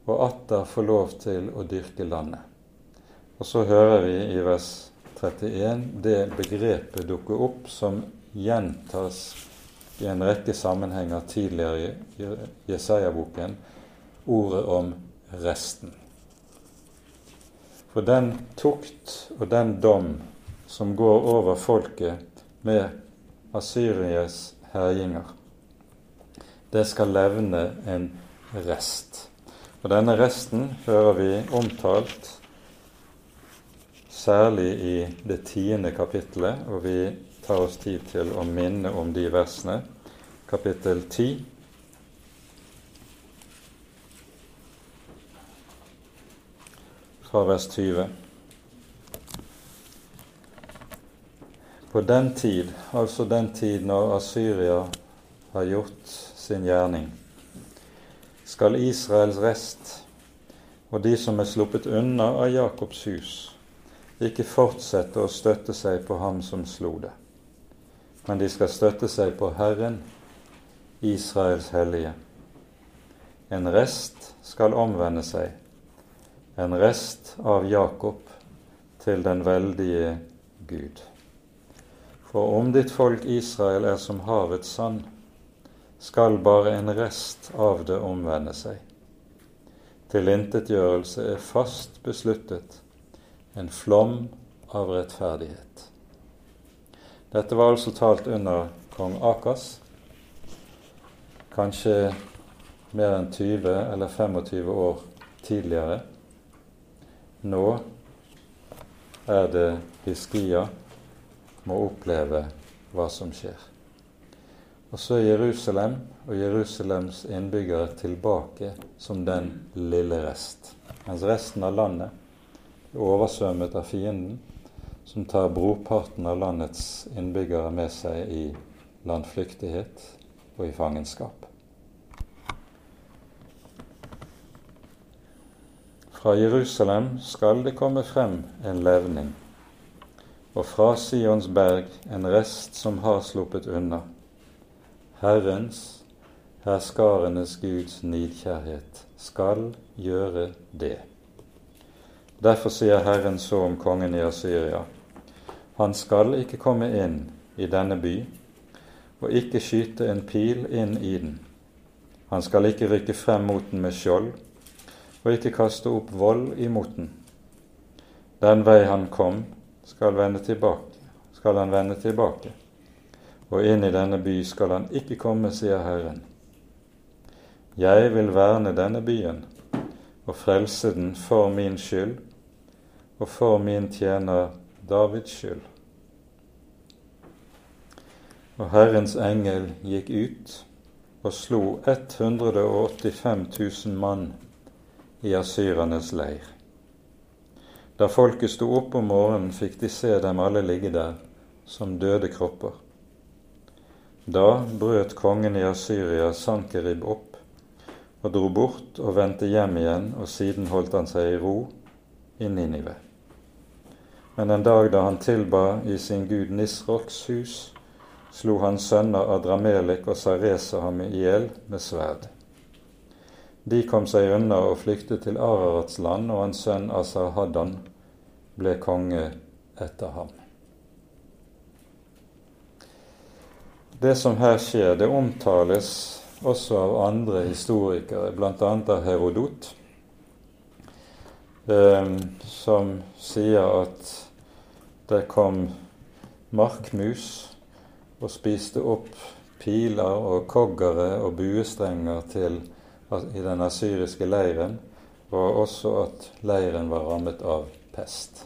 S1: og atter få lov til å dyrke landet. Og så hører vi i vers 31 det begrepet dukke opp som gjentas i en rekke sammenhenger tidligere i Jesaja-boken ordet om resten. For den tukt og den dom som går over folket med Asyrias herjinger, det skal levne en rest. Og denne resten hører vi omtalt særlig i det tiende kapittelet, og vi tar oss tid til å minne om de versene. Kapittel 10. Fra vers 20. På den tid, altså den tid når Asyria har gjort sin gjerning, skal Israels rest og de som er sluppet unna av Jakobs hus, ikke fortsette å støtte seg på ham som slo det men de skal støtte seg på Herren, Israels hellige. En rest skal omvende seg, en rest av Jakob til den veldige Gud. For om ditt folk Israel er som havets sand, skal bare en rest av det omvende seg. Tilintetgjørelse er fast besluttet, en flom av rettferdighet. Dette var altså talt under kong Akas, kanskje mer enn 20 eller 25 år tidligere. Nå er det Hiskia må oppleve hva som skjer. Og så er Jerusalem og Jerusalems innbyggere tilbake som den lille rest. Mens resten av landet er oversvømmet av fienden, som tar brorparten av landets innbyggere med seg i landflyktighet og i fangenskap. Fra Jerusalem skal det komme frem en levning, og fra Sions berg en rest som har sluppet unna. Herrens, herskarenes Guds nidkjærhet, skal gjøre det. Derfor sier Herren så om kongen i Assyria:" Han skal ikke komme inn i denne by og ikke skyte en pil inn i den. Han skal ikke rykke frem mot den med skjold og ikke kaste opp vold imot den. Den vei han kom, skal, tilbake, skal han vende tilbake, og inn i denne by skal han ikke komme, sier Herren. Jeg vil verne denne byen og frelse den for min skyld og for min tjener Davids skyld. Og Herrens engel gikk ut og slo 185 000 mann i asyrernes leir. Da folket sto opp om morgenen, fikk de se dem alle ligge der som døde kropper. Da brøt kongen i Asyria Sankerib opp og dro bort og vendte hjem igjen, og siden holdt han seg i ro i Ninive. Men en dag da han tilba i sin gud Nisroks hus, slo hans sønner Adramelek og Saresa ham i hjel med sverd. De kom seg unna og flyktet til Ararats land, og hans sønn Asarhaddan ble konge etter ham. Det som her skjer, det omtales også av andre historikere, bl.a. av Herodot, eh, som sier at det kom markmus og spiste opp piler og koggere og buestrenger til, i den asyriske leiren, og også at leiren var rammet av pest.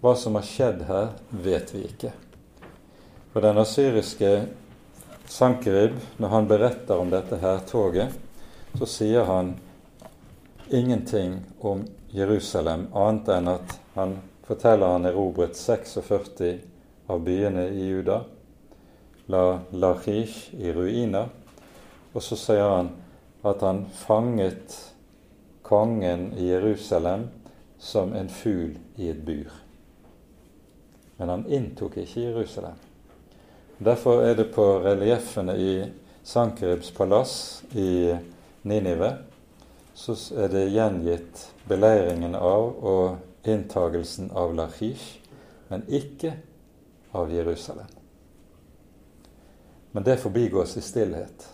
S1: Hva som har skjedd her, vet vi ikke. For den asyriske Sankerib, når han beretter om dette hærtoget, så sier han ingenting om Jerusalem, annet enn at han forteller han erobret 46 av byene i Juda, la Lachish i ruiner. Og så sier han at han fanget kongen i Jerusalem som en fugl i et bur. Men han inntok ikke Jerusalem. Derfor er det på relieffene i Sankeribs palass i Ninive så er det gjengitt beleiringen av og inntagelsen av Lachish, men ikke av Jerusalem. Men det forbigås i stillhet,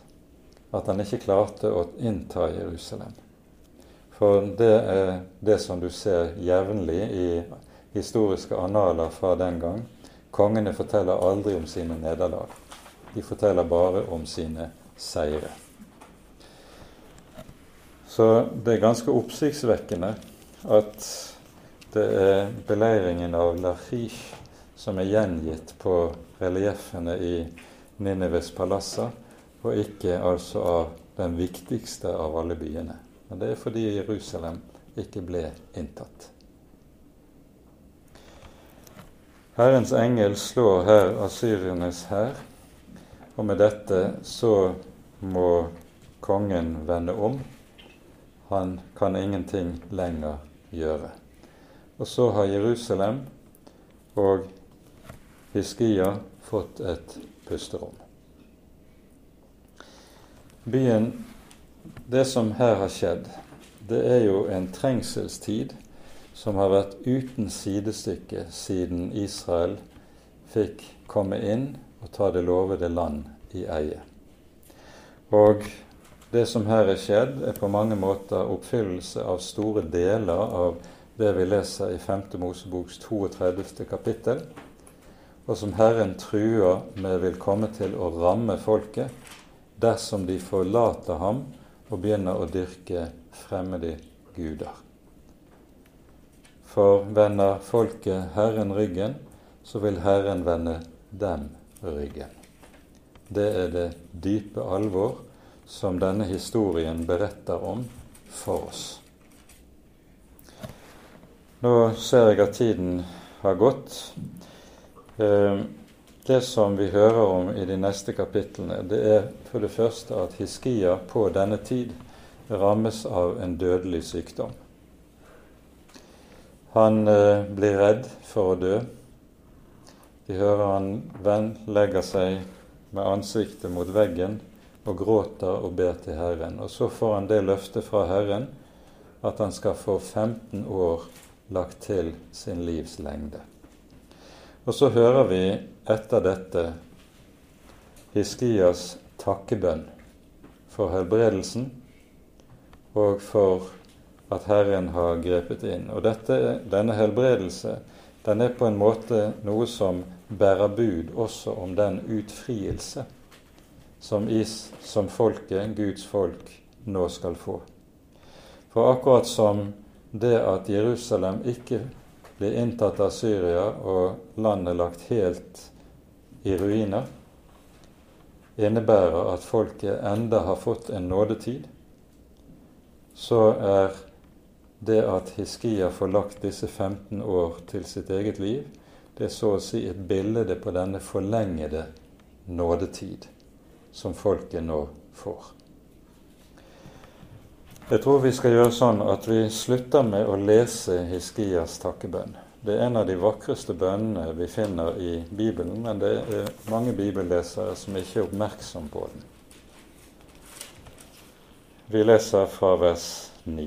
S1: at han ikke klarte å innta Jerusalem. For det er det som du ser jevnlig i historiske analer fra den gang. Kongene forteller aldri om sine nederlag. De forteller bare om sine seire. Så det er ganske oppsiktsvekkende at det er beleiringen av Lachish som er gjengitt på relieffene i Nineves palasser, og ikke altså av den viktigste av alle byene. Men det er fordi Jerusalem ikke ble inntatt. Herrens engel slår her asyrernes hær, og med dette så må kongen vende om. Han kan ingenting lenger gjøre. Og så har Jerusalem og Hiskia fått et pusterom. Byen Det som her har skjedd, det er jo en trengselstid som har vært uten sidestykke siden Israel fikk komme inn og ta det lovede land i eie. Og det som her er skjedd, er på mange måter oppfyllelse av store deler av det vi leser i 5. Moseboks 32. kapittel, og som Herren truer med vil komme til å ramme folket dersom de forlater ham og begynner å dyrke fremmede guder. For vender folket Herren ryggen, så vil Herren vende dem ryggen. Det er det dype alvor som denne historien beretter om for oss. Nå ser jeg at tiden har gått. Eh, det som vi hører om i de neste kapitlene, det er for det første at Hiskia på denne tid rammes av en dødelig sykdom. Han eh, blir redd for å dø. Vi hører han venn legger seg med ansiktet mot veggen og gråter og ber til Herren. Og så får han det løftet fra Herren at han skal få 15 år lagt til sin livs lengde. Og så hører vi etter dette Hiskias takkebønn for helbredelsen og for at Herren har grepet inn. Og dette, denne helbredelse den er på en måte noe som bærer bud også om den utfrielse som, is, som folket, Guds folk, nå skal få. For akkurat som det at Jerusalem ikke blir inntatt av Syria og landet lagt helt i ruiner, innebærer at folket enda har fått en nådetid, så er det at Hiskia får lagt disse 15 år til sitt eget liv, det er så å si et bilde på denne forlengede nådetid som folket nå får. Jeg tror vi skal gjøre sånn at vi slutter med å lese Hiskias takkebønn. Det er en av de vakreste bønnene vi finner i Bibelen, men det er mange bibellesere som ikke er oppmerksom på den. Vi leser fra vers 9.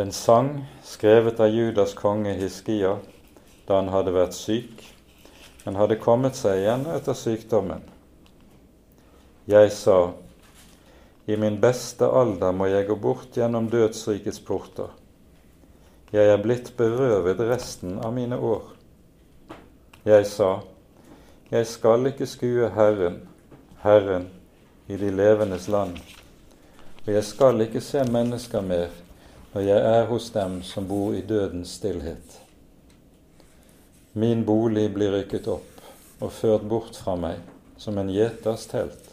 S1: en sang skrevet av Judas konge Hiskia da han hadde vært syk, men hadde kommet seg igjen etter sykdommen. Jeg sa, i min beste alder må jeg gå bort gjennom dødsrikets porter. Jeg er blitt berøvet resten av mine år. Jeg sa, jeg skal ikke skue Herren, Herren i de levendes land, og jeg skal ikke se mennesker mer når jeg er hos dem som bor i dødens stillhet. Min bolig blir rykket opp og ført bort fra meg som en gjeters telt.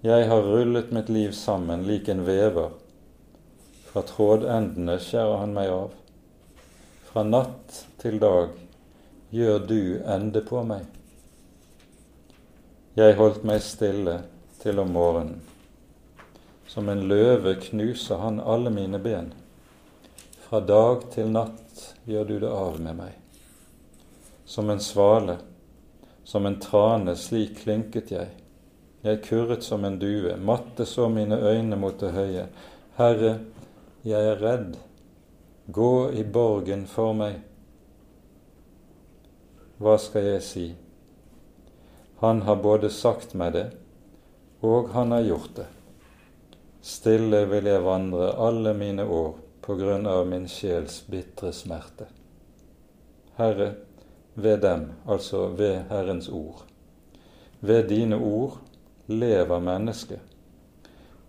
S1: Jeg har rullet mitt liv sammen lik en vever. Fra trådendene skjærer han meg av. Fra natt til dag gjør du ende på meg. Jeg holdt meg stille til om morgenen. Som en løve knuser han alle mine ben. Fra dag til natt gjør du det av med meg. Som en svale, som en trane, slik klinket jeg. Jeg kurret som en due, matte så mine øyne mot det høye. Herre, jeg er redd. Gå i borgen for meg. Hva skal jeg si? Han har både sagt meg det, og han har gjort det. Stille vil jeg vandre alle mine år på grunn av min sjels bitre smerte. Herre, ved dem, altså ved Herrens ord. Ved dine ord lever mennesket,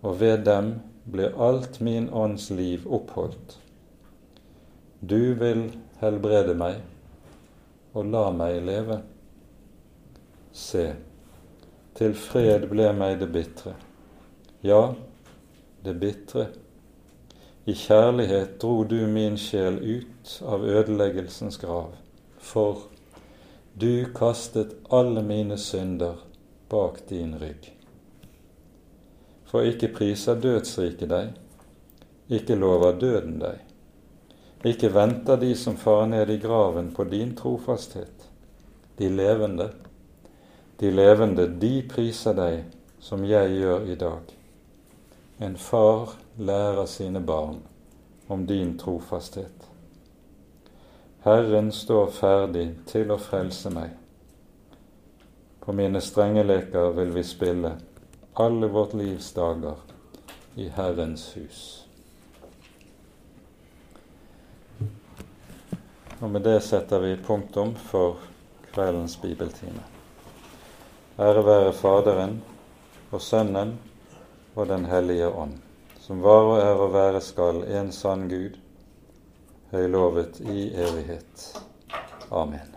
S1: og ved dem blir alt min ånds liv oppholdt. Du vil helbrede meg og la meg leve. Se, til fred ble meg det bitre. Ja, det bitre. I kjærlighet dro du min sjel ut av ødeleggelsens grav, for du kastet alle mine synder bak din rygg. For ikke priser dødsriket deg, ikke lover døden deg. Ikke venter de som farer ned i graven på din trofasthet. De levende de levende, de priser deg som jeg gjør i dag. En far lærer sine barn om din trofasthet. Herren står ferdig til å frelse meg. På mine strengeleker vil vi spille alle vårt livs dager i Herrens hus. Og med det setter vi punktum for kveldens bibeltime. Ære være Faderen og Sønnen og Den hellige ånd, som var og er og være skal en sann Gud, høylovet i evighet. Amen.